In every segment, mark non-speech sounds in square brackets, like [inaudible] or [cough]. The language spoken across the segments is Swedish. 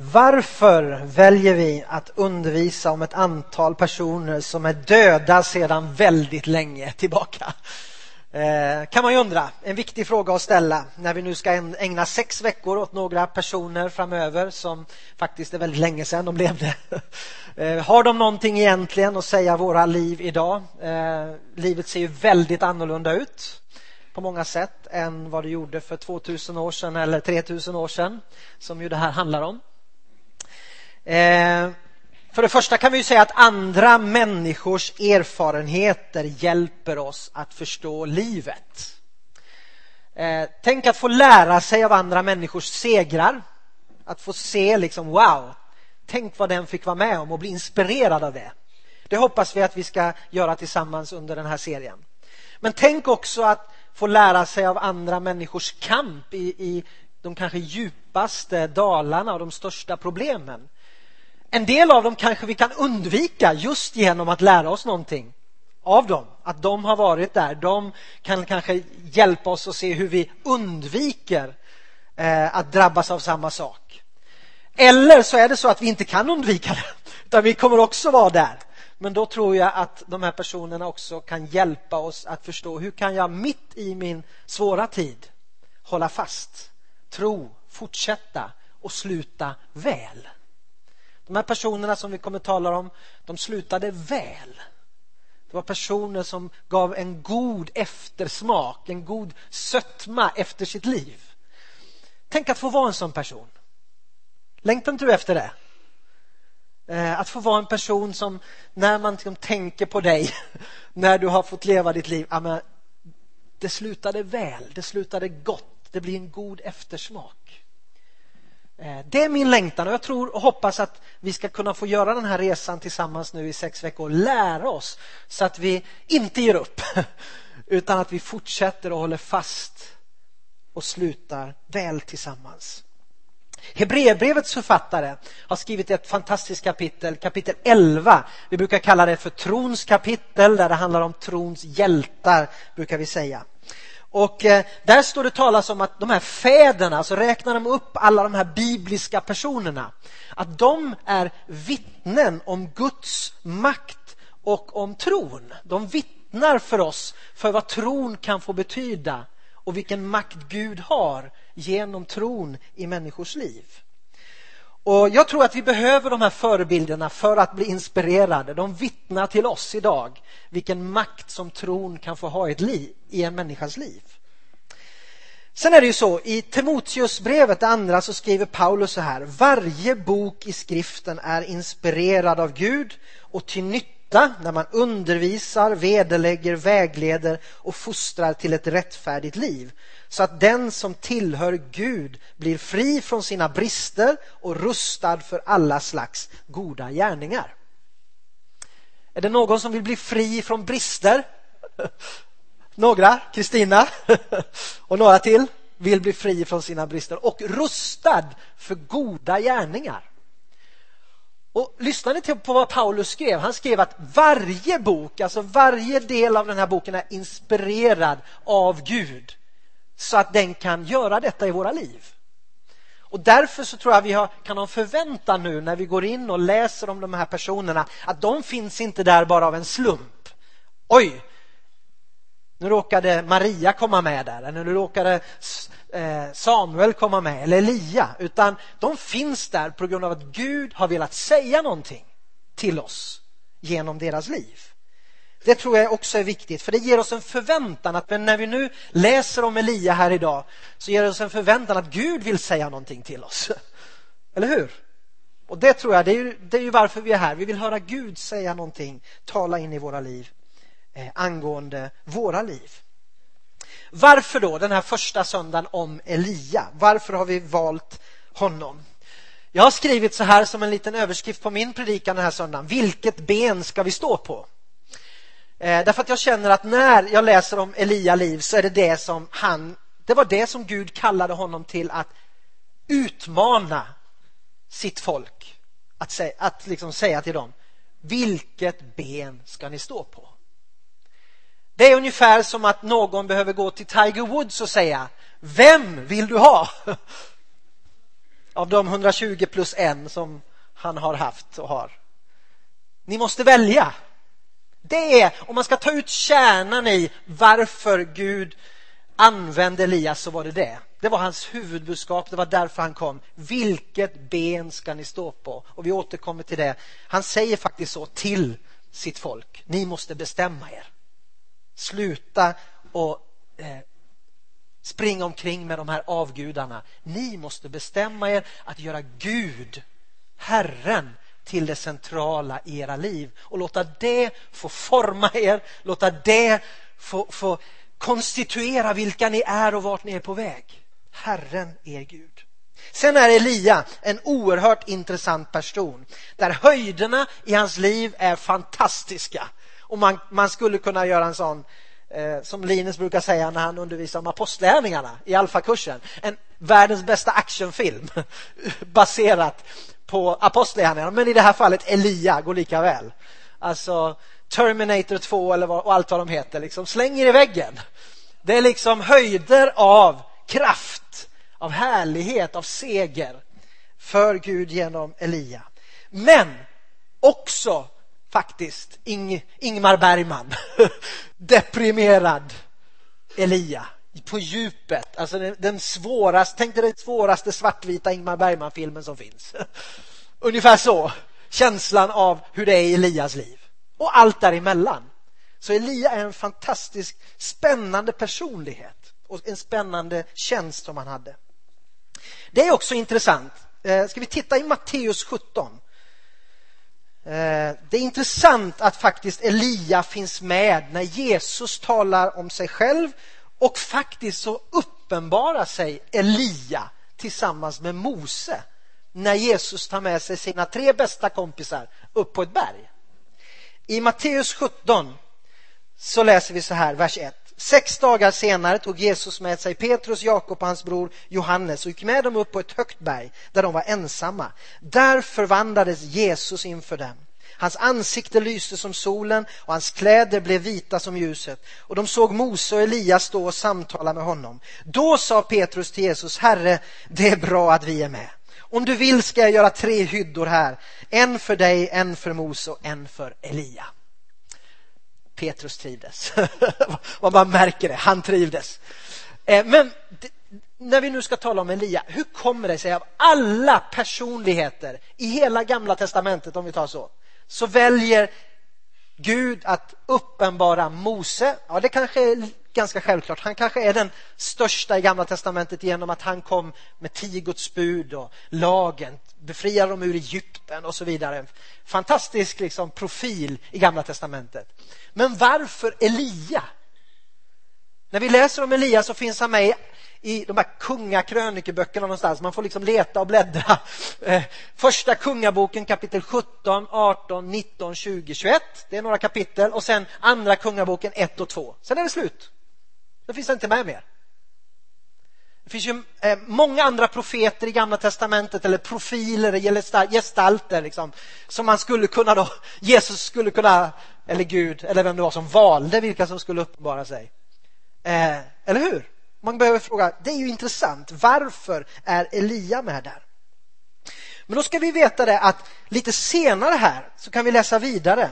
Varför väljer vi att undervisa om ett antal personer som är döda sedan väldigt länge tillbaka? Eh, kan man ju undra. En viktig fråga att ställa när vi nu ska ägna sex veckor åt några personer framöver som faktiskt är väldigt länge sedan de levde. [laughs] Eh, har de någonting egentligen att säga våra liv idag? Eh, livet ser ju väldigt annorlunda ut på många sätt än vad det gjorde för 2000 år sedan eller 3000 år sedan som ju det här handlar om. Eh, för det första kan vi säga att andra människors erfarenheter hjälper oss att förstå livet. Eh, tänk att få lära sig av andra människors segrar. Att få se liksom wow, tänk vad den fick vara med om och bli inspirerad av det. Det hoppas vi att vi ska göra tillsammans under den här serien. Men tänk också att få lära sig av andra människors kamp i, i de kanske djupaste dalarna och de största problemen. En del av dem kanske vi kan undvika just genom att lära oss någonting av dem. Att de har varit där. De kan kanske hjälpa oss att se hur vi undviker eh, att drabbas av samma sak. Eller så är det så att vi inte kan undvika det, [laughs] utan vi kommer också vara där. Men då tror jag att de här personerna också kan hjälpa oss att förstå hur kan jag mitt i min svåra tid hålla fast, tro, fortsätta och sluta väl. De här personerna som vi kommer att tala om, de slutade väl. Det var personer som gav en god eftersmak, en god sötma efter sitt liv. Tänk att få vara en sån person. Längtar inte du efter det? Eh, att få vara en person som när man liksom tänker på dig, [laughs] när du har fått leva ditt liv, det slutade väl, det slutade gott, det blir en god eftersmak. Eh, det är min längtan och jag tror och hoppas att vi ska kunna få göra den här resan tillsammans nu i sex veckor. och Lära oss så att vi inte ger upp [laughs] utan att vi fortsätter och håller fast och slutar väl tillsammans. Hebreerbrevets författare har skrivit ett fantastiskt kapitel, kapitel 11. Vi brukar kalla det för trons kapitel där det handlar om trons hjältar, brukar vi säga. Och eh, där står det talas om att de här fäderna, så räknar de upp alla de här bibliska personerna, att de är vittnen om Guds makt och om tron. De vittnar för oss för vad tron kan få betyda och vilken makt Gud har genom tron i människors liv. Och Jag tror att vi behöver de här förebilderna för att bli inspirerade. De vittnar till oss idag vilken makt som tron kan få ha i, ett liv, i en människas liv. Sen är det ju så, i Timoteusbrevet, det andra, så skriver Paulus så här. Varje bok i skriften är inspirerad av Gud och till nytta när man undervisar, vederlägger, vägleder och fostrar till ett rättfärdigt liv så att den som tillhör Gud blir fri från sina brister och rustad för alla slags goda gärningar. Är det någon som vill bli fri från brister? [laughs] Några, Kristina [laughs] och några till vill bli fri från sina brister och rustad för goda gärningar. Och Lyssnar ni på vad Paulus skrev? Han skrev att varje bok, alltså varje del av den här boken är inspirerad av Gud så att den kan göra detta i våra liv. Och därför så tror jag vi har, kan ha förväntan nu när vi går in och läser om de här personerna att de finns inte där bara av en slump. Oj, nu råkade Maria komma med där, eller nu råkade Eh, Samuel komma med, eller Elia. Utan de finns där på grund av att Gud har velat säga någonting till oss genom deras liv. Det tror jag också är viktigt, för det ger oss en förväntan att när vi nu läser om Elia här idag så ger det oss en förväntan att Gud vill säga någonting till oss. [laughs] Eller hur? Och det tror jag, det är, ju, det är ju varför vi är här. Vi vill höra Gud säga någonting, tala in i våra liv eh, angående våra liv. Varför då den här första söndagen om Elia? Varför har vi valt honom? Jag har skrivit så här som en liten överskrift på min predikan den här söndagen. Vilket ben ska vi stå på? Eh, därför att jag känner att när jag läser om Elia liv så är det det som han, det var det som Gud kallade honom till att utmana sitt folk. Att, sä, att liksom säga till dem, vilket ben ska ni stå på? Det är ungefär som att någon behöver gå till Tiger Woods och säga, vem vill du ha? [laughs] av de 120 plus en som han har haft och har. Ni måste välja. Det är, om man ska ta ut kärnan i varför Gud använde Elias så var det det. Det var hans huvudbudskap, det var därför han kom. Vilket ben ska ni stå på? Och vi återkommer till det. Han säger faktiskt så till sitt folk. Ni måste bestämma er. Sluta och eh, springa omkring med de här avgudarna. Ni måste bestämma er att göra Gud, Herren, till det centrala i era liv och låta det få forma er, låta det få, få konstituera vilka ni är och vart ni är på väg. Herren er Gud. Sen är Elia en oerhört intressant person där höjderna i hans liv är fantastiska. Och man, man skulle kunna göra en sån eh, som Linus brukar säga när han undervisar om apostlärningarna i alfakursen. En världens bästa actionfilm [laughs] baserat på apostlagärningarna, men i det här fallet Elia går lika väl. Alltså Terminator 2 eller vad, och allt vad de heter, liksom slänger i väggen. Det är liksom höjder av kraft, av härlighet, av seger för Gud genom Elia. Men också faktiskt Ing, Ingmar Bergman, [laughs] deprimerad Elia på djupet. Alltså den, den svåraste, tänk dig den svåraste svartvita Ingmar Bergman-filmen som finns. [laughs] Ungefär så. Känslan av hur det är i Elias liv. Och allt däremellan. Så Elia är en fantastisk, spännande personlighet och en spännande tjänst som han hade. Det är också intressant. Eh, ska vi titta i Matteus 17? Eh, det är intressant att faktiskt Elia finns med när Jesus talar om sig själv och faktiskt så uppenbarar sig Elia tillsammans med Mose när Jesus tar med sig sina tre bästa kompisar upp på ett berg. I Matteus 17 så läser vi så här, vers 1. Sex dagar senare tog Jesus med sig Petrus, Jakob och hans bror Johannes och gick med dem upp på ett högt berg där de var ensamma. Där förvandlades Jesus inför dem. Hans ansikte lyste som solen och hans kläder blev vita som ljuset. Och de såg Mose och Elias stå och samtala med honom. Då sa Petrus till Jesus, Herre, det är bra att vi är med. Om du vill ska jag göra tre hyddor här. En för dig, en för Mose och en för Elia. Petrus trivdes. [laughs] Man märker det, han trivdes. Eh, men när vi nu ska tala om Elia, hur kommer det sig av alla personligheter i hela gamla testamentet, om vi tar så, så väljer Gud att uppenbara Mose. Ja, det kanske är ganska självklart. Han kanske är den största i Gamla testamentet genom att han kom med tio Guds bud och lagen, befriade dem ur Egypten och så vidare. Fantastisk liksom, profil i Gamla testamentet. Men varför Elia? När vi läser om Elia så finns han med i de här kungakrönikeböckerna någonstans. Man får liksom leta och bläddra. [laughs] Eh, första kungaboken kapitel 17, 18, 19, 20, 21. Det är några kapitel och sen andra kungaboken 1 och 2. Sen är det slut. Då finns han inte med mer. Det finns ju eh, många andra profeter i Gamla testamentet eller profiler eller gestalter liksom, som man skulle kunna då, [laughs] Jesus skulle kunna, eller Gud, eller vem det var som valde vilka som skulle uppenbara sig. Eh, eller hur? Man behöver fråga, det är ju intressant, varför är Elia med där? Men då ska vi veta det att lite senare här så kan vi läsa vidare.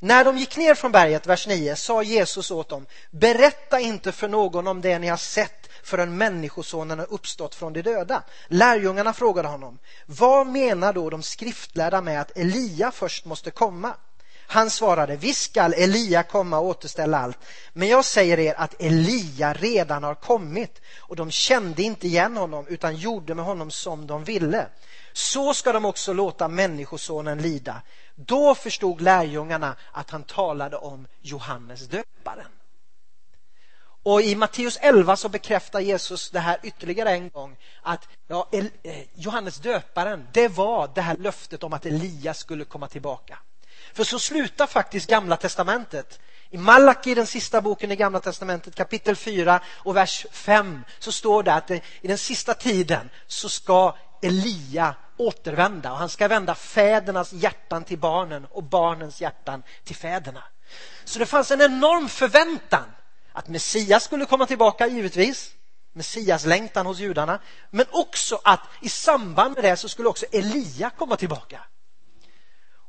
När de gick ner från berget, vers 9, sa Jesus åt dem, berätta inte för någon om det ni har sett förrän Människosonen har uppstått från de döda. Lärjungarna frågade honom, vad menar då de skriftlärda med att Elia först måste komma? Han svarade, visst skall Elia komma och återställa allt. Men jag säger er att Elia redan har kommit och de kände inte igen honom utan gjorde med honom som de ville. Så ska de också låta Människosonen lida. Då förstod lärjungarna att han talade om Johannes döparen. Och i Matteus 11 så bekräftar Jesus det här ytterligare en gång att ja, eh, Johannes döparen, det var det här löftet om att Elias skulle komma tillbaka. För så slutar faktiskt Gamla testamentet. I Malaki, den sista boken i Gamla testamentet, kapitel 4 och vers 5, så står det att i den sista tiden så ska Elia återvända och han ska vända fädernas hjärtan till barnen och barnens hjärtan till fäderna. Så det fanns en enorm förväntan att Messias skulle komma tillbaka, givetvis. messiaslängtan hos judarna. Men också att i samband med det så skulle också Elia komma tillbaka.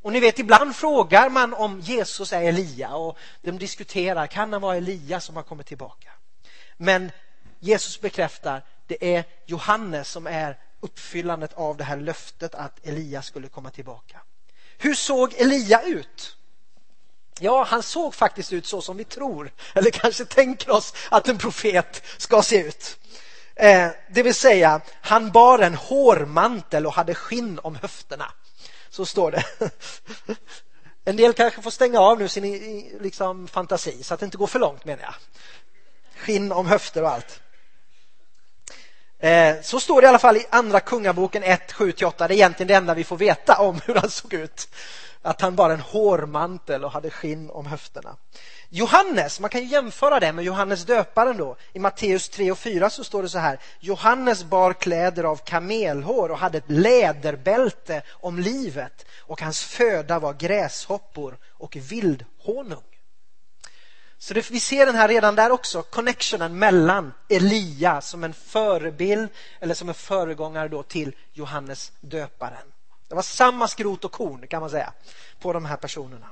Och ni vet, ibland frågar man om Jesus är Elia och de diskuterar, kan han vara Elia som har kommit tillbaka? Men Jesus bekräftar, det är Johannes som är uppfyllandet av det här löftet att Elia skulle komma tillbaka. Hur såg Elia ut? Ja, han såg faktiskt ut så som vi tror, eller kanske tänker oss att en profet ska se ut. Eh, det vill säga, han bar en hårmantel och hade skinn om höfterna. Så står det. [laughs] En del kanske får stänga av nu sin liksom, fantasi så att det inte går för långt menar jag. Skinn om höfter och allt. Eh, så står det i alla fall i andra kungaboken 1, 7-8. Det är egentligen det enda vi får veta om hur han såg ut. Att han bar en hårmantel och hade skinn om höfterna. Johannes, man kan jämföra det med Johannes döparen då. I Matteus 3 och 4 så står det så här. Johannes bar kläder av kamelhår och hade ett läderbälte om livet och hans föda var gräshoppor och vildhonung. Så det, vi ser den här redan där också, connectionen mellan Elia som en förebild eller som en föregångare då till Johannes döparen. Det var samma skrot och korn kan man säga på de här personerna.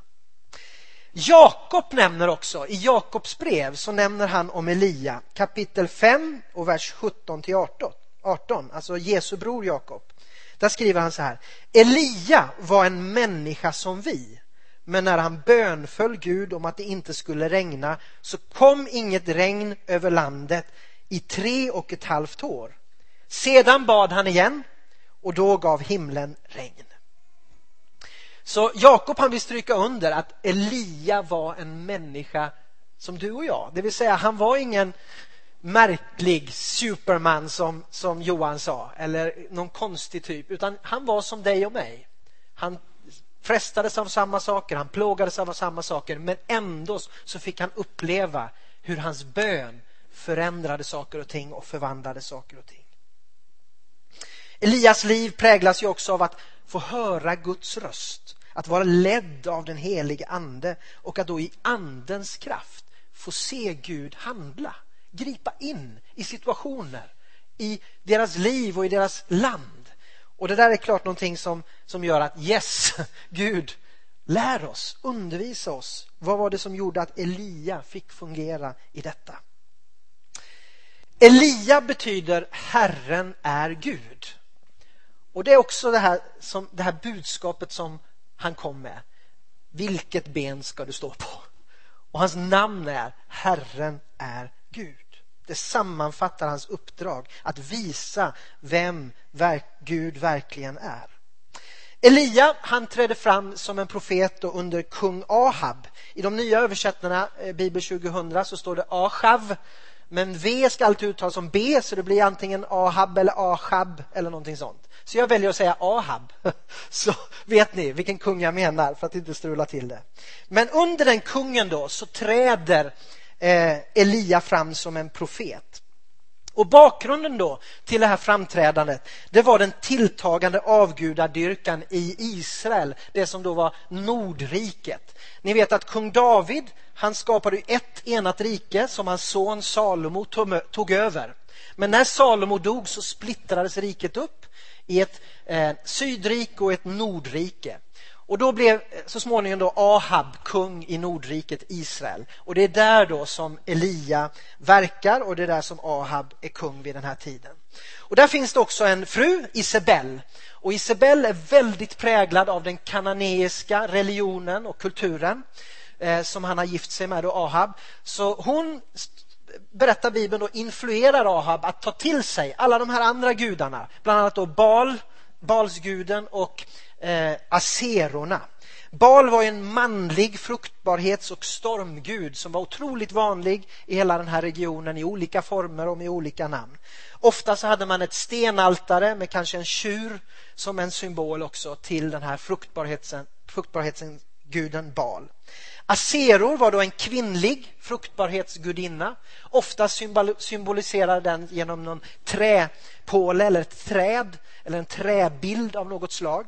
Jakob nämner också, i Jakobs brev så nämner han om Elia kapitel 5 och vers 17 till 18, 18 alltså Jesu bror Jakob. Där skriver han så här. Elia var en människa som vi men när han bönföll Gud om att det inte skulle regna så kom inget regn över landet i tre och ett halvt år. Sedan bad han igen och då gav himlen regn. Så Jakob han vill stryka under att Elia var en människa som du och jag. Det vill säga han var ingen märklig superman som, som Johan sa eller någon konstig typ utan han var som dig och mig. Han frestades av samma saker, han plågades av samma saker men ändå så fick han uppleva hur hans bön förändrade saker och ting och förvandlade saker och ting. Elias liv präglas ju också av att få höra Guds röst, att vara ledd av den helige ande och att då i andens kraft få se Gud handla, gripa in i situationer i deras liv och i deras land och det där är klart någonting som, som gör att yes, [laughs] Gud, lär oss, undervisa oss. Vad var det som gjorde att Elia fick fungera i detta? Elia betyder Herren är Gud. Och det är också det här, som, det här budskapet som han kom med. Vilket ben ska du stå på? Och hans namn är Herren är Gud. Det sammanfattar hans uppdrag att visa vem Gud verkligen är. Elia han trädde fram som en profet under kung Ahab. I de nya översättningarna, eh, Bibel 2000, så står det Ahab. Men V ska alltid uttalas som B, så det blir antingen Ahab eller Ahab eller någonting sånt. Så jag väljer att säga Ahab. [laughs] Så vet ni vilken kung jag menar för att inte strula till det. Men under den kungen då så träder Eh, Eh, Elia fram som en profet. Och bakgrunden då till det här framträdandet, det var den tilltagande avgudadyrkan i Israel, det som då var Nordriket. Ni vet att kung David, han skapade ett enat rike som hans son Salomo tog över. Men när Salomo dog så splittrades riket upp i ett eh, sydrike och ett nordrike. Och då blev eh, så småningom då Ahab kung i Nordriket Israel. Och det är där då som Elia verkar och det är där som Ahab är kung vid den här tiden. Och där finns det också en fru, Isabel. Och Isabel är väldigt präglad av den kananeiska religionen och kulturen eh, som han har gift sig med, då Ahab. Så hon berättar Bibeln då influerar Ahab att ta till sig alla de här andra gudarna, bland annat då Baal, Balsguden och eh, aserorna. Baal var en manlig fruktbarhets och stormgud som var otroligt vanlig i hela den här regionen i olika former och med olika namn. Ofta så hade man ett stenaltare med kanske en tjur som en symbol också till den här fruktbarhetsen, fruktbarhetsguden Baal. Aseror var då en kvinnlig fruktbarhetsgudinna. Ofta symboliserade den genom någon träpåle eller ett träd eller en träbild av något slag.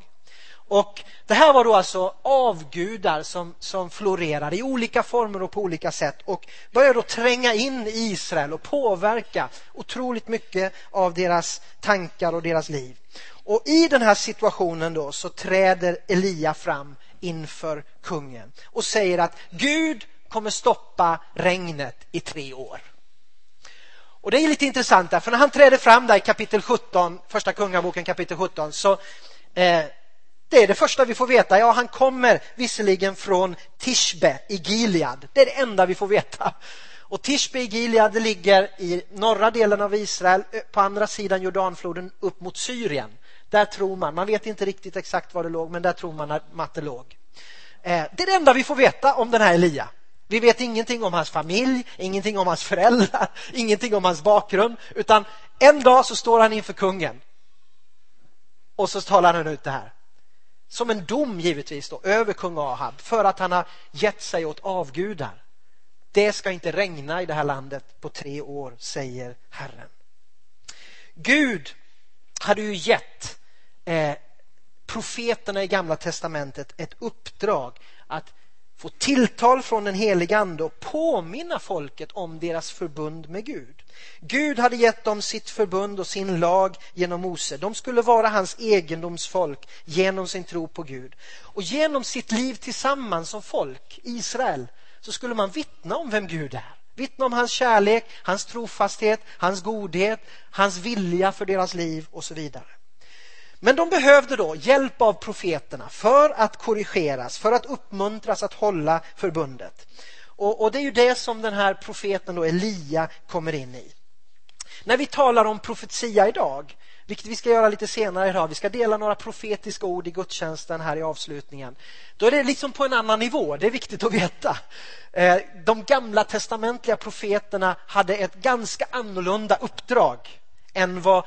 Och Det här var då alltså avgudar som, som florerade i olika former och på olika sätt och började då tränga in i Israel och påverka otroligt mycket av deras tankar och deras liv. Och i den här situationen då så träder Elia fram inför kungen och säger att Gud kommer stoppa regnet i tre år. Och det är lite intressant där, för när han träder fram där i kapitel 17, första kungaboken kapitel 17, så eh, det är det första vi får veta. Ja, han kommer visserligen från Tishbe i Gilead. Det är det enda vi får veta. Och Tishbe i Gilead ligger i norra delen av Israel, på andra sidan Jordanfloden upp mot Syrien. Där tror man, man vet inte riktigt exakt var det låg, men där tror man att det låg. Eh, det är det enda vi får veta om den här Elia. Vi vet ingenting om hans familj, ingenting om hans föräldrar, [laughs] ingenting om hans bakgrund. Utan en dag så står han inför kungen. Och så talar han ut det här. Som en dom givetvis då, över kung Ahab för att han har gett sig åt avgudar. Det ska inte regna i det här landet på tre år, säger Herren. Gud hade ju gett eh, profeterna i Gamla testamentet ett uppdrag att få tilltal från den helige Ande och påminna folket om deras förbund med Gud. Gud hade gett dem sitt förbund och sin lag genom Mose. De skulle vara hans egendomsfolk genom sin tro på Gud. Och genom sitt liv tillsammans som folk, Israel, så skulle man vittna om vem Gud är. Vittna om hans kärlek, hans trofasthet, hans godhet, hans vilja för deras liv och så vidare. Men de behövde då hjälp av profeterna för att korrigeras, för att uppmuntras att hålla förbundet. Och, och det är ju det som den här profeten då Elia kommer in i. När vi talar om profetia idag, vilket vi ska göra lite senare idag, vi ska dela några profetiska ord i gudstjänsten här i avslutningen. Då är det liksom på en annan nivå, det är viktigt att veta. Eh, de gamla testamentliga profeterna hade ett ganska annorlunda uppdrag än vad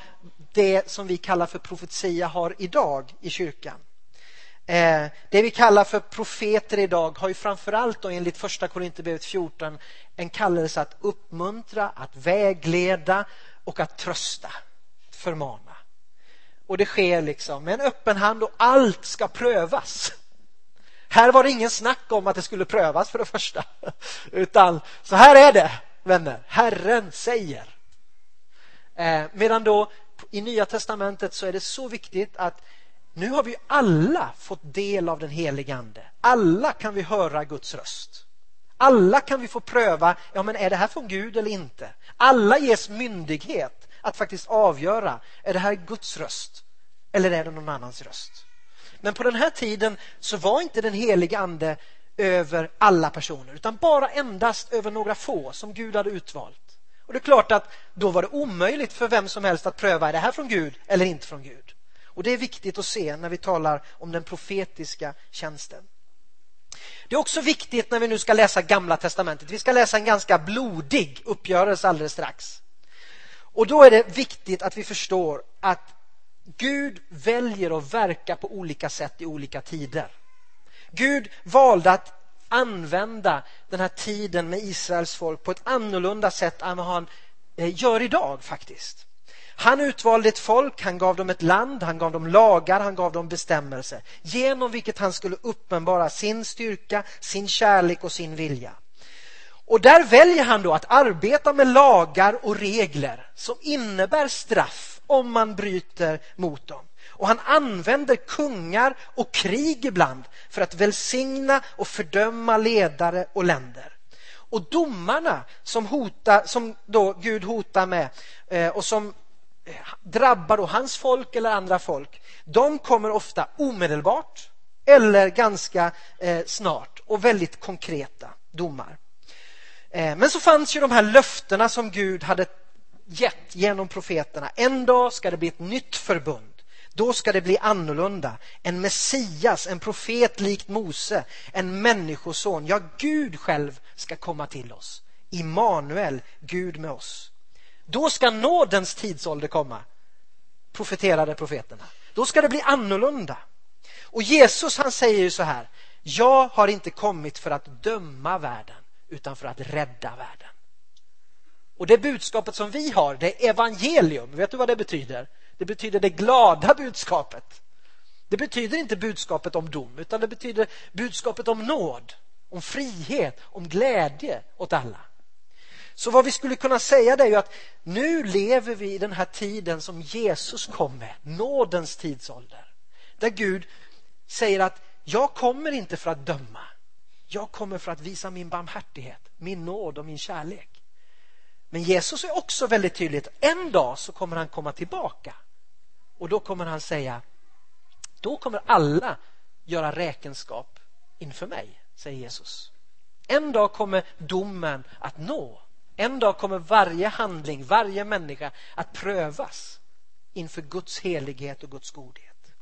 det som vi kallar för profetia har idag i kyrkan. Eh, det vi kallar för profeter idag har ju framförallt då enligt första Korinthierbrevet 14 en kallelse att uppmuntra, att vägleda och att trösta, förmana. Och det sker liksom med en öppen hand och allt ska prövas. Här var det ingen snack om att det skulle prövas för det första. Utan så här är det, vänner. Herren säger. Eh, medan då i Nya testamentet så är det så viktigt att nu har vi alla fått del av den helige Ande. Alla kan vi höra Guds röst. Alla kan vi få pröva, ja men är det här från Gud eller inte? Alla ges myndighet att faktiskt avgöra, är det här Guds röst eller är det någon annans röst? Men på den här tiden så var inte den helige Ande över alla personer utan bara endast över några få som Gud hade utvalt. Och det är klart att då var det omöjligt för vem som helst att pröva, är det här från Gud eller inte från Gud? Och det är viktigt att se när vi talar om den profetiska tjänsten. Det är också viktigt när vi nu ska läsa Gamla testamentet. Vi ska läsa en ganska blodig uppgörelse alldeles strax. Och då är det viktigt att vi förstår att Gud väljer att verka på olika sätt i olika tider. Gud valde att använda den här tiden med Israels folk på ett annorlunda sätt än vad han eh, gör idag faktiskt. Han utvalde ett folk, han gav dem ett land, han gav dem lagar, han gav dem bestämmelser genom vilket han skulle uppenbara sin styrka, sin kärlek och sin vilja. Och där väljer han då att arbeta med lagar och regler som innebär straff om man bryter mot dem. Och han använder kungar och krig ibland för att välsigna och fördöma ledare och länder. Och domarna som, hotar, som då Gud hotar med eh, och som eh, drabbar då hans folk eller andra folk, de kommer ofta omedelbart eller ganska eh, snart och väldigt konkreta domar. Men så fanns ju de här löftena som Gud hade gett genom profeterna. En dag ska det bli ett nytt förbund. Då ska det bli annorlunda. En Messias, en profet likt Mose, en människoson. Ja, Gud själv ska komma till oss. Immanuel, Gud med oss. Då ska nådens tidsålder komma, profeterade profeterna. Då ska det bli annorlunda. Och Jesus han säger ju så här, jag har inte kommit för att döma världen utan för att rädda världen. Och det budskapet som vi har, det är evangelium. Vet du vad det betyder? Det betyder det glada budskapet. Det betyder inte budskapet om dom utan det betyder budskapet om nåd, om frihet, om glädje åt alla. Så vad vi skulle kunna säga det är ju att nu lever vi i den här tiden som Jesus kom med, nådens tidsålder. Där Gud säger att jag kommer inte för att döma. Jag kommer för att visa min barmhärtighet, min nåd och min kärlek. Men Jesus är också väldigt tydligt, en dag så kommer han komma tillbaka. Och då kommer han säga, då kommer alla göra räkenskap inför mig, säger Jesus. En dag kommer domen att nå. En dag kommer varje handling, varje människa att prövas inför Guds helighet och Guds godhet.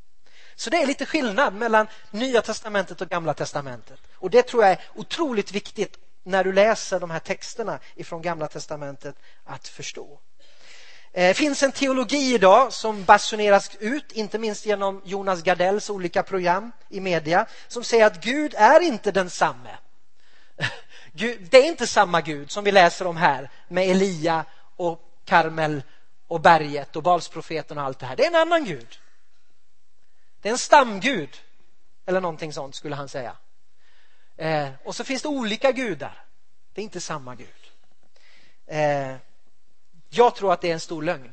Så det är lite skillnad mellan Nya testamentet och Gamla testamentet. Och det tror jag är otroligt viktigt när du läser de här texterna ifrån Gamla testamentet att förstå. Det finns en teologi idag som basuneras ut, inte minst genom Jonas Gardells olika program i media, som säger att Gud är inte densamme. [laughs] Det är inte samma Gud som vi läser om här med Elia och Karmel och berget och Balsprofeten och allt det här. Det är en annan Gud. Det är en stamgud eller någonting sånt skulle han säga. Eh, och så finns det olika gudar. Det är inte samma Gud. Eh, jag tror att det är en stor lögn.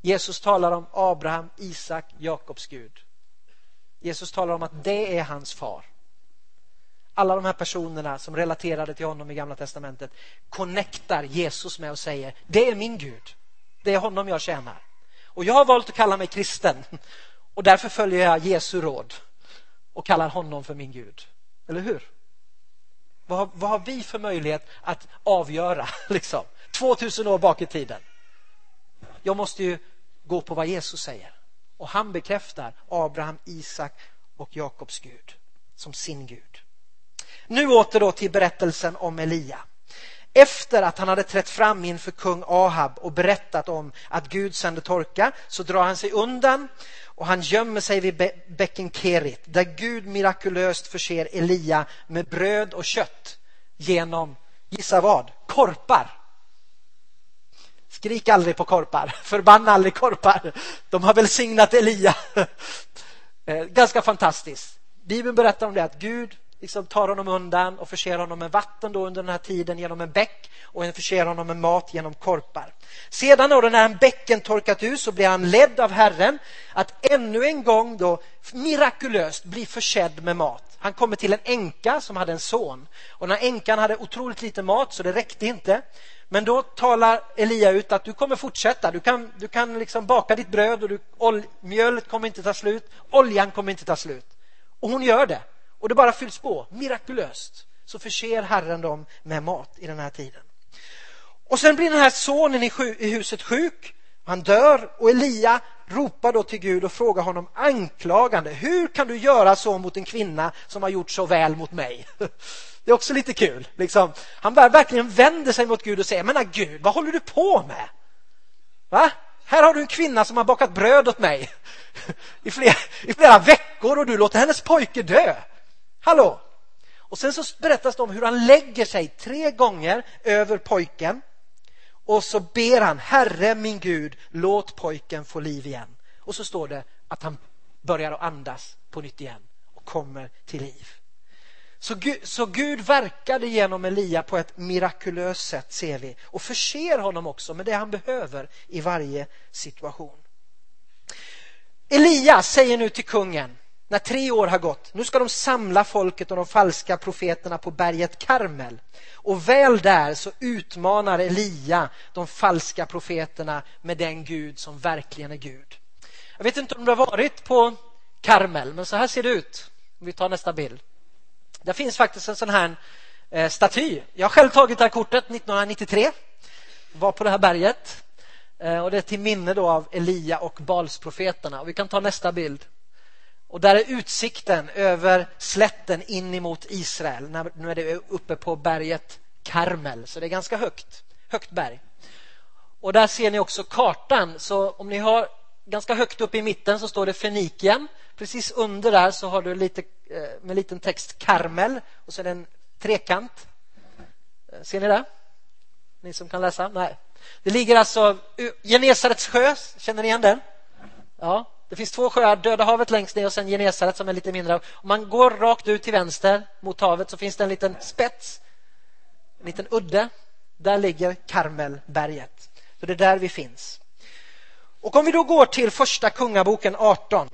Jesus talar om Abraham, Isak, Jakobs Gud. Jesus talar om att det är hans far. Alla de här personerna som relaterade till honom i Gamla testamentet connectar Jesus med och säger det är min Gud. Det är honom jag tjänar. Och jag har valt att kalla mig kristen och därför följer jag Jesu råd och kallar honom för min Gud. Eller hur? Vad, vad har vi för möjlighet att avgöra [laughs] liksom, 2000 år bak i tiden? Jag måste ju gå på vad Jesus säger. Och han bekräftar Abraham, Isak och Jakobs Gud som sin Gud. Nu åter då till berättelsen om Elia. Efter att han hade trätt fram inför kung Ahab och berättat om att Gud sände torka så drar han sig undan och han gömmer sig vid bäcken Kerit där Gud mirakulöst förser Elia med bröd och kött genom, gissa vad, korpar. Skrik aldrig på korpar, [laughs] förbanna aldrig korpar. De har välsignat Elia. [laughs] Eh, ganska fantastiskt. Bibeln berättar om det att Gud liksom tar honom undan och förser honom med vatten då under den här tiden genom en bäck och förser honom med mat genom korpar. Sedan då när bäcken torkat ut så blir han ledd av Herren att ännu en gång då mirakulöst bli försedd med mat. Han kommer till en änka som hade en son och när änkan hade otroligt lite mat så det räckte inte. Men då talar Elia ut att du kommer fortsätta. Du kan, du kan liksom baka ditt bröd och du, ol, mjölet kommer inte ta slut. Oljan kommer inte ta slut. Och hon gör det. Och det bara fylls på, mirakulöst. Så förser Herren dem med mat i den här tiden. Och sen blir den här sonen i, i huset sjuk. Han dör och Elia ropar då till Gud och frågar honom anklagande. Hur kan du göra så mot en kvinna som har gjort så väl mot mig? [laughs] Det är också lite kul. Liksom. Han verkligen vänder sig mot Gud och säger, men Gud, vad håller du på med? Va? Här har du en kvinna som har bakat bröd åt mig [laughs] i flera, i flera veckor och du låter hennes pojke dö. Hallå! Och sen så berättas det om hur han lägger sig tre gånger över pojken och så ber han, Herre min Gud, låt pojken få liv igen. Och så står det att han börjar att andas på nytt igen och kommer till liv. Så Gud, så Gud verkade genom Elia på ett mirakulöst sätt ser vi och förser honom också med det han behöver i varje situation. Elia säger nu till kungen när tre år har gått, nu ska de samla folket och de falska profeterna på berget Karmel. Och väl där så utmanar Elia de falska profeterna med den Gud som verkligen är Gud. Jag vet inte om du har varit på Karmel, men så här ser det ut. Om vi tar nästa bild. Där finns faktiskt en sån här eh, staty. Jag har själv tagit det här kortet 1993. Var på det här berget. Eh, och det är till minne då av Elia och Balsprofeterna. Och vi kan ta nästa bild. Och där är utsikten över slätten in emot Israel. Nu är det uppe på berget Karmel, så det är ganska högt. Högt berg. Och där ser ni också kartan. Så om ni har ganska högt upp i mitten så står det Fenikien. Precis under där så har du lite, eh, med liten text Karmel och så är det en trekant. Eh, ser ni det? Ni som kan läsa? Nej. Det ligger alltså Genesarets sjö, känner ni igen den? Ja, det finns två sjöar, Döda havet längst ner och sen Genesaret som är lite mindre. Om man går rakt ut till vänster mot havet så finns det en liten spets, en liten udde. Där ligger Karmelberget. Så det är där vi finns. Och om vi då går till första kungaboken 18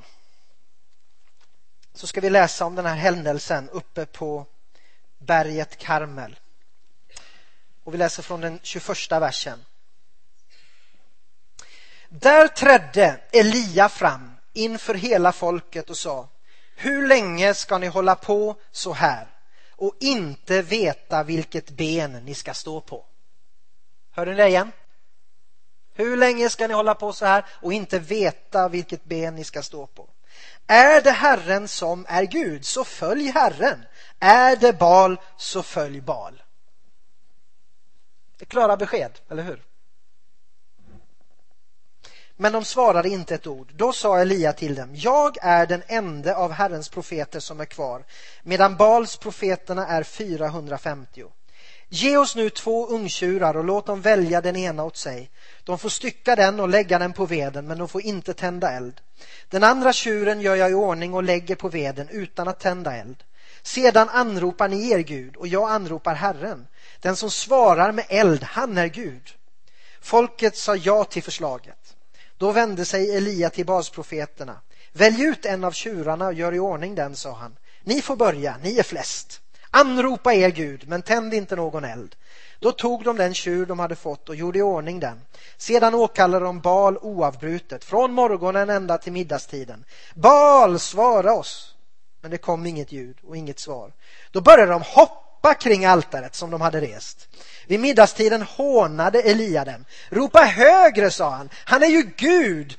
så ska vi läsa om den här händelsen uppe på berget Karmel. Och vi läser från den 21 versen. Där trädde Elia fram inför hela folket och sa Hur länge ska ni hålla på så här och inte veta vilket ben ni ska stå på? Hörde ni det igen? Hur länge ska ni hålla på så här och inte veta vilket ben ni ska stå på? Är det Herren som är Gud, så följ Herren. Är det Bal, så följ Bal. Det är klara besked, eller hur? Men de svarade inte ett ord. Då sa Elia till dem, jag är den enda av Herrens profeter som är kvar, medan Bals profeterna är 450. Ge oss nu två ungtjurar och låt dem välja den ena åt sig. De får stycka den och lägga den på veden, men de får inte tända eld. Den andra tjuren gör jag i ordning och lägger på veden utan att tända eld. Sedan anropar ni er Gud och jag anropar Herren. Den som svarar med eld, han är Gud. Folket sa ja till förslaget. Då vände sig Elia till basprofeterna. Välj ut en av tjurarna och gör i ordning den, sa han. Ni får börja, ni är flest. Anropa er Gud, men tänd inte någon eld. Då tog de den tjur de hade fått och gjorde i ordning den. Sedan åkallade de Bal oavbrutet, från morgonen ända till middagstiden. Bal, svara oss! Men det kom inget ljud och inget svar. Då började de hoppa kring altaret som de hade rest. Vid middagstiden hånade Elia dem. Ropa högre, sa han. Han är ju Gud.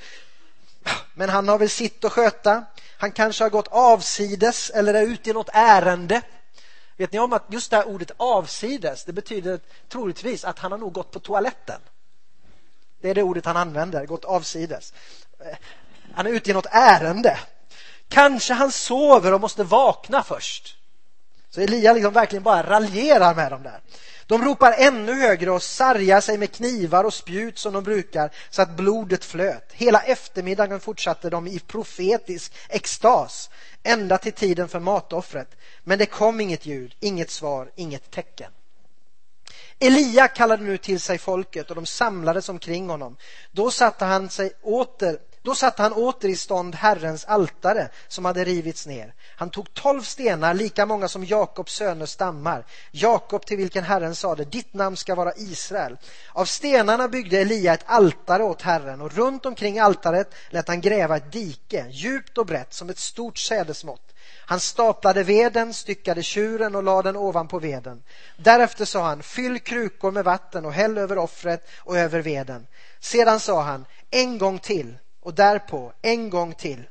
Men han har väl sitt att sköta. Han kanske har gått avsides eller är ute i något ärende. Vet ni om att just det här ordet avsides, det betyder troligtvis att han har nog gått på toaletten. Det är det ordet han använder, gått avsides. Han är ute i något ärende. Kanske han sover och måste vakna först. Så Elia liksom verkligen bara raljerar med dem där. De ropar ännu högre och sargar sig med knivar och spjut som de brukar så att blodet flöt. Hela eftermiddagen fortsatte de i profetisk extas ända till tiden för matoffret. Men det kom inget ljud, inget svar, inget tecken. Elia kallade nu till sig folket och de samlades omkring honom. Då satte han sig åter då satte han åter i stånd Herrens altare som hade rivits ner. Han tog tolv stenar, lika många som Jakobs söner stammar. Jakob till vilken Herren sade, ditt namn ska vara Israel. Av stenarna byggde Elia ett altare åt Herren och runt omkring altaret lät han gräva ett dike, djupt och brett som ett stort sädesmått. Han staplade veden, styckade tjuren och lade den ovanpå veden. Därefter sa han, fyll krukor med vatten och häll över offret och över veden. Sedan sa han, en gång till och därpå en gång till.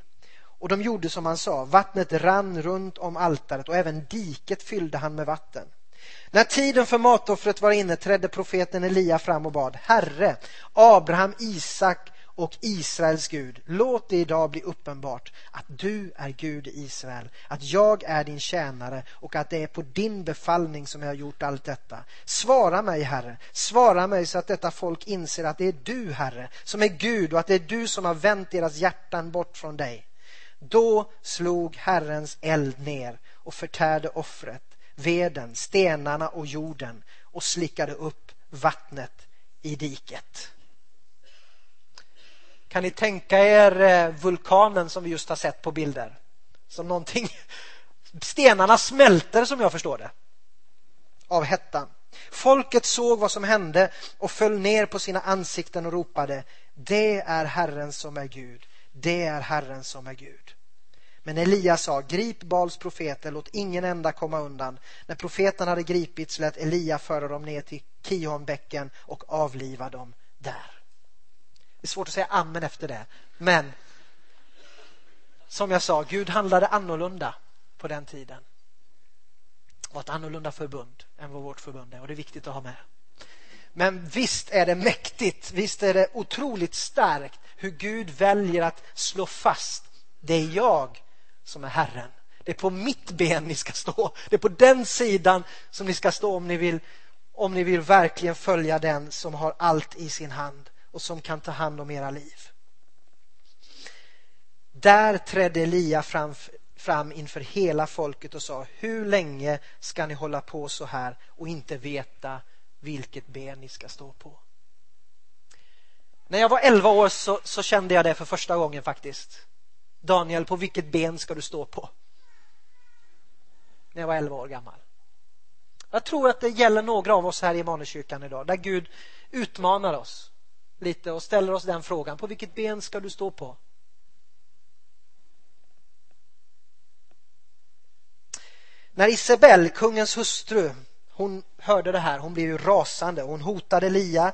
Och de gjorde som han sa, vattnet rann runt om altaret och även diket fyllde han med vatten. När tiden för matoffret var inne trädde profeten Elia fram och bad, Herre, Abraham, Isak och Israels Gud, låt det idag bli uppenbart att du är Gud i Israel, att jag är din tjänare och att det är på din befallning som jag har gjort allt detta. Svara mig, Herre, svara mig så att detta folk inser att det är du, Herre, som är Gud och att det är du som har vänt deras hjärtan bort från dig. Då slog Herrens eld ner och förtärde offret, veden, stenarna och jorden och slickade upp vattnet i diket. Kan ni tänka er eh, vulkanen som vi just har sett på bilder? Som någonting... [laughs] Stenarna smälter som jag förstår det. Av hettan. Folket såg vad som hände och föll ner på sina ansikten och ropade Det är Herren som är Gud. Det är Herren som är Gud. Men Elias sa, grip Bals profeter, låt ingen enda komma undan. När profeten hade gripits lät Elia föra dem ner till Kihonbäcken och avliva dem där. Det är svårt att säga amen efter det. Men som jag sa, Gud handlade annorlunda på den tiden. Det var ett annorlunda förbund än vad vårt förbund är och det är viktigt att ha med. Men visst är det mäktigt, visst är det otroligt starkt hur Gud väljer att slå fast det är jag som är Herren. Det är på mitt ben ni ska stå. Det är på den sidan som ni ska stå om ni vill, om ni vill verkligen följa den som har allt i sin hand och som kan ta hand om era liv. Där trädde Elia fram, fram inför hela folket och sa Hur länge ska ni hålla på så här och inte veta vilket ben ni ska stå på? När jag var 11 år så, så kände jag det för första gången faktiskt. Daniel, på vilket ben ska du stå på? När jag var 11 år gammal. Jag tror att det gäller några av oss här i Immanuelskyrkan idag, där Gud utmanar oss lite och ställer oss den frågan. På vilket ben ska du stå på? När Isabel, kungens hustru, hon hörde det här, hon blev ju rasande. Hon hotade Elia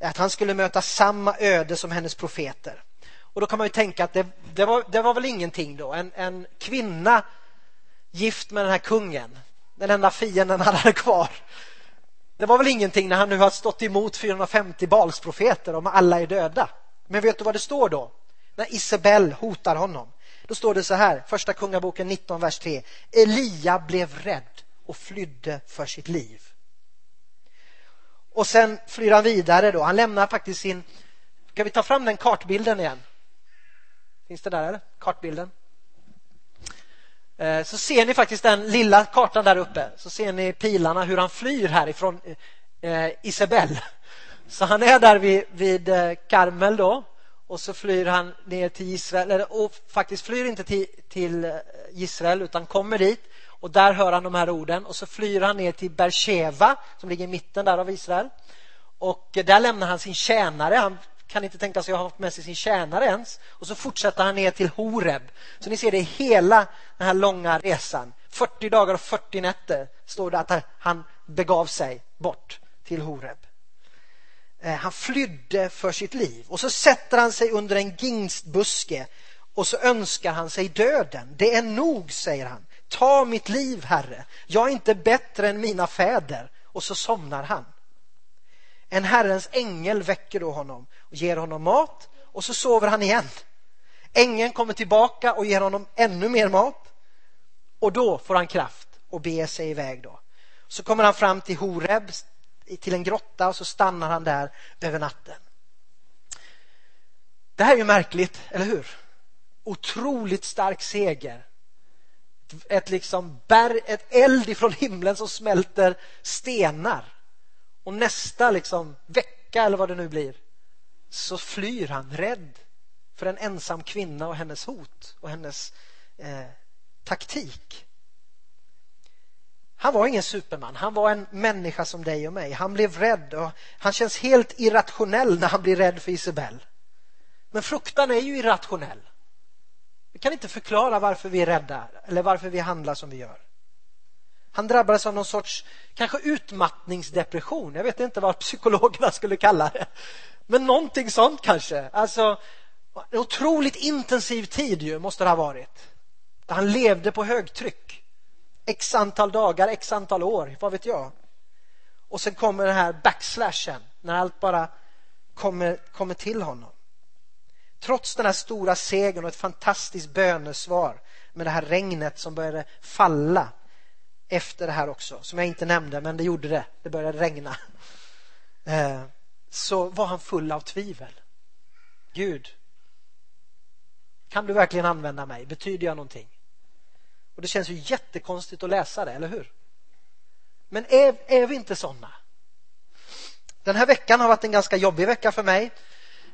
att han skulle möta samma öde som hennes profeter. Och då kan man ju tänka att det, det, var, det var väl ingenting då. En, en kvinna gift med den här kungen, den enda fienden han hade kvar. Det var väl ingenting när han nu har stått emot 450 balsprofeter om alla är döda. Men vet du vad det står då? När Isabel hotar honom. Då står det så här, första kungaboken 19, vers 3. Elia blev rädd och flydde för sitt liv. Och sen flyr han vidare då. Han lämnar faktiskt sin... Ska vi ta fram den kartbilden igen? Finns det där eller? Kartbilden. Eh, så ser ni faktiskt den lilla kartan där uppe. Så ser ni pilarna hur han flyr härifrån eh, Isabel. Så han är där vid, vid eh, Karmel då. Och så flyr han ner till Israel. Och faktiskt flyr inte till, till eh, Israel utan kommer dit. Och där hör han de här orden. Och så flyr han ner till Bersheva som ligger i mitten där av Israel. Och där lämnar han sin tjänare. Han kan inte tänka sig att ha haft med sig sin tjänare ens. Och så fortsätter han ner till Horeb. Så ni ser det hela den här långa resan. 40 dagar och 40 nätter står det att han begav sig bort till Horeb. Eh, han flydde för sitt liv och så sätter han sig under en gingstbuske och så önskar han sig döden. Det är nog, säger han. Ta mitt liv, Herre. Jag är inte bättre än mina fäder. Och så somnar han. En Herrens ängel väcker då honom och ger honom mat och så sover han igen. Ängeln kommer tillbaka och ger honom ännu mer mat och då får han kraft och beger sig iväg då. Så kommer han fram till Horeb, till en grotta och så stannar han där över natten. Det här är ju märkligt, eller hur? Otroligt stark seger. Ett, liksom berg, ett eld ifrån himlen som smälter stenar. Och nästa liksom vecka eller vad det nu blir så flyr han rädd för en ensam kvinna och hennes hot och hennes eh, taktik. Han var ingen superman, han var en människa som dig och mig. Han blev rädd och han känns helt irrationell när han blir rädd för Isabel. Men fruktan är ju irrationell. Vi kan inte förklara varför vi är rädda eller varför vi handlar som vi gör. Han drabbades av någon sorts kanske utmattningsdepression. Jag vet inte vad psykologerna skulle kalla det. Men någonting sånt kanske. Alltså, en otroligt intensiv tid ju, måste det ha varit. Han levde på högtryck. X antal dagar, x antal år, vad vet jag. Och sen kommer den här backslashen, när allt bara kommer, kommer till honom. Trots den här stora segern och ett fantastiskt bönesvar med det här regnet som började falla efter det här också, som jag inte nämnde, men det gjorde det. Det började regna. Eh, så var han full av tvivel. Gud, kan du verkligen använda mig? Betyder jag någonting? Och Det känns ju jättekonstigt att läsa det, eller hur? Men är, är vi inte såna? Den här veckan har varit en ganska jobbig vecka för mig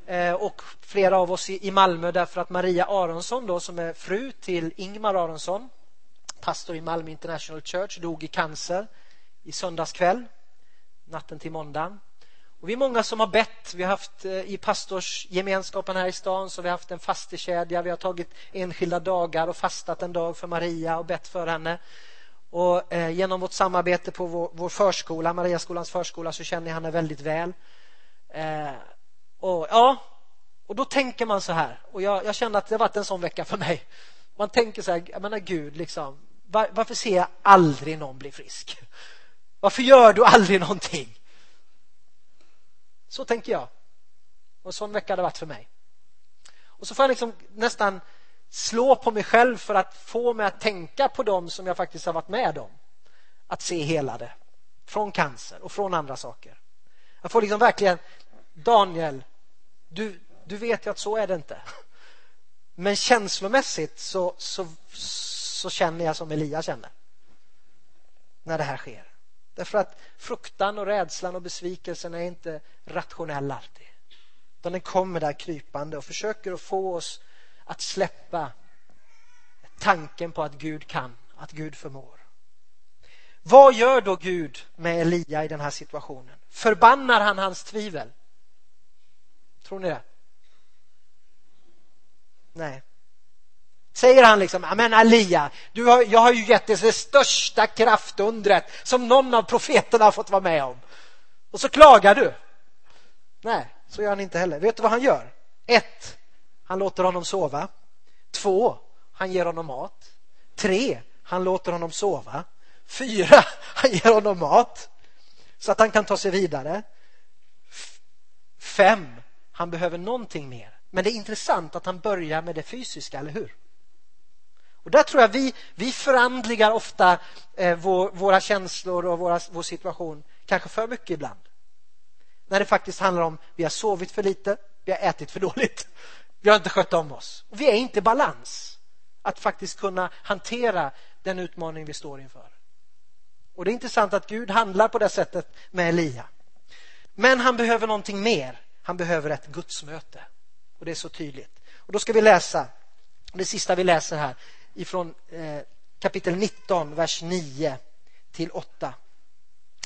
eh, och flera av oss i Malmö därför att Maria Aronsson då, som är fru till Ingmar Aronsson pastor i Malmö International Church, dog i cancer i söndags kväll, natten till måndagen. Och vi är många som har bett. Vi har haft eh, i pastorsgemenskapen här i stan så vi har haft en fastekedja. Vi har tagit enskilda dagar och fastat en dag för Maria och bett för henne. Och eh, genom vårt samarbete på vår, vår förskola, Mariaskolans förskola, så känner jag henne väldigt väl. Eh, och ja, och då tänker man så här. Och jag, jag känner att det varit en sån vecka för mig. Man tänker så här, jag menar Gud, liksom, var, varför ser jag aldrig någon bli frisk? Varför gör du aldrig någonting? Så tänker jag. Och en sån vecka har det varit för mig. Och så får jag liksom nästan slå på mig själv för att få mig att tänka på dem som jag faktiskt har varit med om. Att se helade. Från cancer och från andra saker. Jag får liksom verkligen, Daniel, du, du vet ju att så är det inte. Men känslomässigt så, så, så känner jag som Elia känner. När det här sker. Därför att fruktan och rädslan och besvikelsen är inte rationell alltid. Utan den kommer där krypande och försöker att få oss att släppa tanken på att Gud kan, att Gud förmår. Vad gör då Gud med Elia i den här situationen? Förbannar han hans tvivel? Tror ni det? Nej. Säger han liksom, men Alia, du har, jag har ju gett dig det största kraftundret som någon av profeterna har fått vara med om. Och så klagar du. Nej, så gör han inte heller. Vet du vad han gör? Ett, han låter honom sova. Två, han ger honom mat. Tre, han låter honom sova. Fyra, [laughs] han ger honom mat så att han kan ta sig vidare. Fem, han behöver någonting mer. Men det är intressant att han börjar med det fysiska, eller hur? Och där tror jag vi, vi förandligar ofta eh, vår, våra känslor och våra, vår situation, kanske för mycket ibland. När det faktiskt handlar om vi har sovit för lite, vi har ätit för dåligt, [laughs] vi har inte skött om oss. Och vi är inte i balans att faktiskt kunna hantera den utmaning vi står inför. Och det är intressant att Gud handlar på det sättet med Elia. Men han behöver någonting mer. Han behöver ett gudsmöte. Och det är så tydligt. Och då ska vi läsa, det sista vi läser här, ifrån eh, kapitel 19, vers 9 till 8.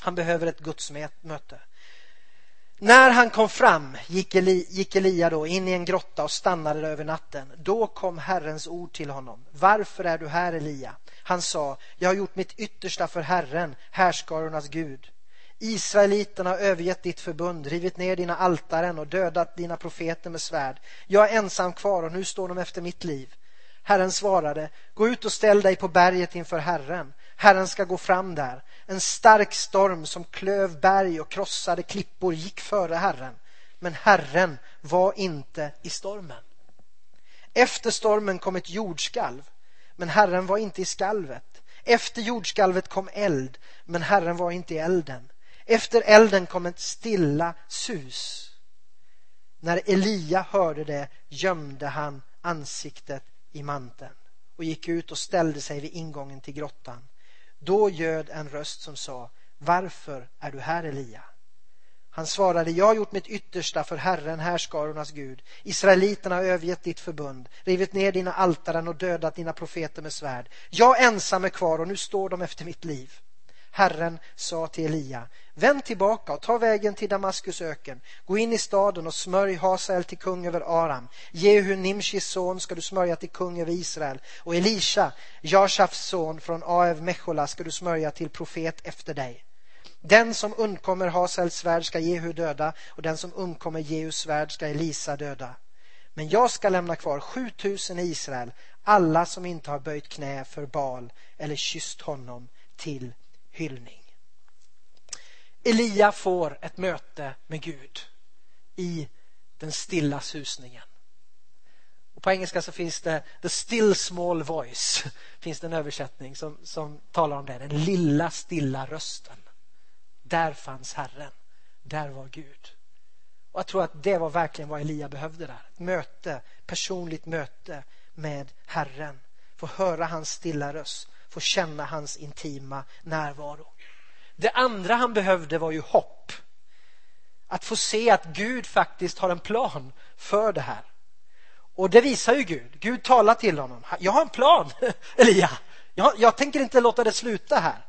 Han behöver ett gudsmöte. När han kom fram gick, Eli, gick Elia då in i en grotta och stannade där över natten. Då kom Herrens ord till honom. Varför är du här, Elia? Han sa, jag har gjort mitt yttersta för Herren, härskarornas Gud. Israeliterna har övergett ditt förbund, rivit ner dina altaren och dödat dina profeter med svärd. Jag är ensam kvar och nu står de efter mitt liv. Herren svarade, gå ut och ställ dig på berget inför Herren. Herren ska gå fram där. En stark storm som klöv berg och krossade klippor gick före Herren. Men Herren var inte i stormen. Efter stormen kom ett jordskalv, men Herren var inte i skalvet. Efter jordskalvet kom eld, men Herren var inte i elden. Efter elden kom ett stilla sus. När Elia hörde det gömde han ansiktet i manteln och gick ut och ställde sig vid ingången till grottan. Då ljöd en röst som sa Varför är du här Elia? Han svarade, jag har gjort mitt yttersta för Herren, härskarornas Gud. Israeliterna har övergett ditt förbund, rivit ner dina altaren och dödat dina profeter med svärd. Jag ensam är kvar och nu står de efter mitt liv. Herren sa till Elia, vänd tillbaka och ta vägen till Damaskus öken. Gå in i staden och smörj Hasael till kung över Aram. Jehu, Nimshis son, ska du smörja till kung över Israel. Och Elisha, Jashafs son från Aev Mechola, ska du smörja till profet efter dig. Den som undkommer Hasaels svärd ska Jehu döda och den som undkommer Jehus svärd ska Elisa döda. Men jag ska lämna kvar 7000 i Israel, alla som inte har böjt knä för Baal eller kysst honom till hyllning. Elia får ett möte med Gud i den stilla susningen. Och på engelska så finns det the still small voice. [laughs] finns det en översättning som, som talar om det. Den lilla stilla rösten. Där fanns Herren. Där var Gud. Och Jag tror att det var verkligen vad Elia behövde där. Ett möte, personligt möte med Herren. Få höra hans stilla röst få känna hans intima närvaro. Det andra han behövde var ju hopp. Att få se att Gud faktiskt har en plan för det här. Och det visar ju Gud. Gud talar till honom. Jag har en plan, [laughs] Elia. Jag, jag tänker inte låta det sluta här.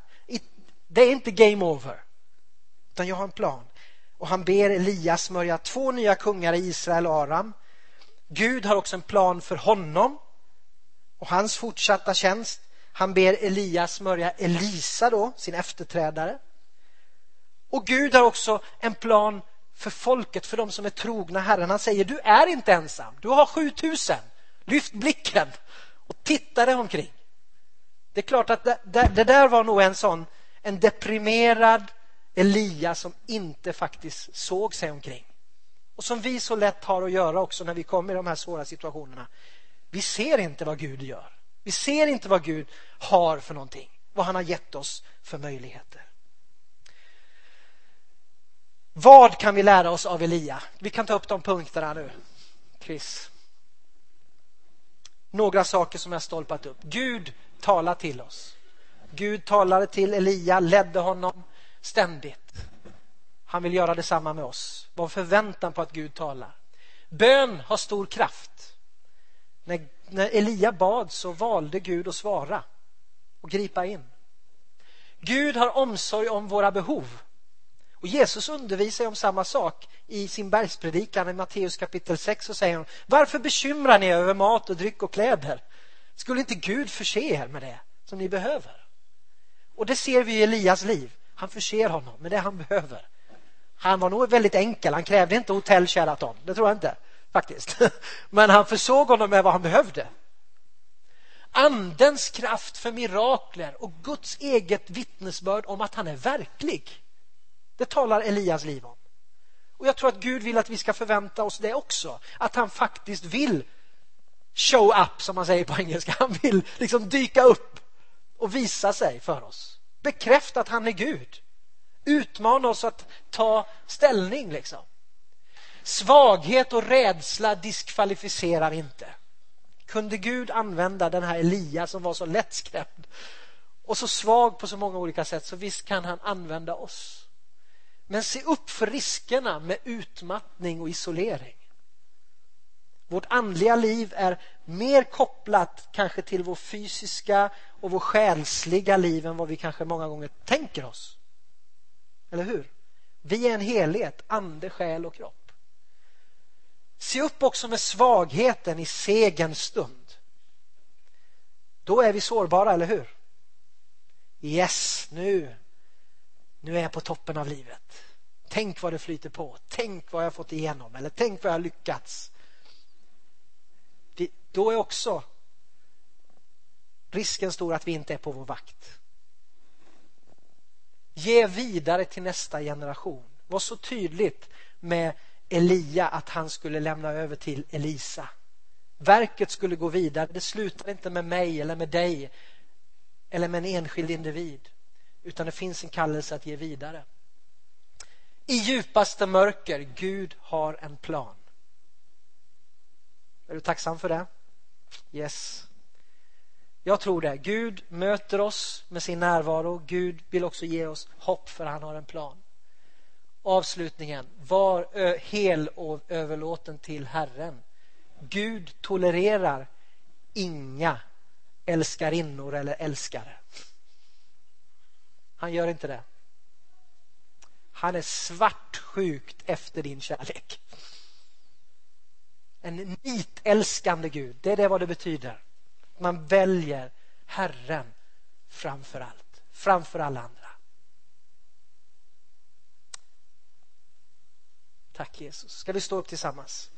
Det är inte game over. Utan jag har en plan. Och han ber Elias smörja två nya kungar i Israel och Aram. Gud har också en plan för honom och hans fortsatta tjänst. Han ber Elias smörja Elisa då, sin efterträdare. Och Gud har också en plan för folket, för de som är trogna Herren. Han säger, du är inte ensam, du har 7000. Lyft blicken och titta dig omkring. Det är klart att det, det, det där var nog en sån, en deprimerad Elia som inte faktiskt såg sig omkring. Och som vi så lätt har att göra också när vi kommer i de här svåra situationerna. Vi ser inte vad Gud gör. Vi ser inte vad Gud har för någonting, vad han har gett oss för möjligheter. Vad kan vi lära oss av Elia? Vi kan ta upp de punkterna nu. Chris. några saker som jag stolpat upp. Gud talar till oss. Gud talade till Elia, ledde honom ständigt. Han vill göra detsamma med oss. Var förväntan på att Gud talar. Bön har stor kraft. När, när Elia bad så valde Gud att svara och gripa in. Gud har omsorg om våra behov. Och Jesus undervisar om samma sak i sin bergspredikan i Matteus kapitel 6 och säger han Varför bekymrar ni er över mat och dryck och kläder? Skulle inte Gud förse er med det som ni behöver? Och det ser vi i Elias liv. Han förser honom med det han behöver. Han var nog väldigt enkel. Han krävde inte hotell Sheraton. Det tror jag inte faktiskt. [laughs] Men han försåg honom med vad han behövde. Andens kraft för mirakler och Guds eget vittnesbörd om att han är verklig. Det talar Elias liv om. Och jag tror att Gud vill att vi ska förvänta oss det också. Att han faktiskt vill show up, som man säger på engelska. Han vill liksom dyka upp och visa sig för oss. Bekräfta att han är Gud. Utmana oss att ta ställning. liksom. Svaghet och rädsla diskvalificerar inte. Kunde Gud använda den här Elia som var så lättskrämd och så svag på så många olika sätt så visst kan han använda oss. Men se upp för riskerna med utmattning och isolering. Vårt andliga liv är mer kopplat kanske till vår fysiska och vår själsliga liv än vad vi kanske många gånger tänker oss. Eller hur? Vi är en helhet, ande, själ och kropp. Se upp också med svagheten i segerns stund. Då är vi sårbara, eller hur? Yes, nu, nu är jag på toppen av livet. Tänk vad det flyter på. Tänk vad jag fått igenom. Eller tänk vad jag lyckats. Då är också risken stor att vi inte är på vår vakt. Ge vidare till nästa generation. Var så tydligt med Elia att han skulle lämna över till Elisa. Verket skulle gå vidare. Det slutar inte med mig eller med dig eller med en enskild individ utan det finns en kallelse att ge vidare. I djupaste mörker, Gud har en plan. Är du tacksam för det? Yes. Jag tror det. Gud möter oss med sin närvaro. Gud vill också ge oss hopp för han har en plan. Avslutningen. Var hel och överlåten till Herren. Gud tolererar inga älskarinnor eller älskare. Han gör inte det. Han är svartsjukt efter din kärlek. En nitälskande Gud, det är det vad det betyder. Man väljer Herren framför allt, framför alla andra. Tack Jesus. Ska vi stå upp tillsammans?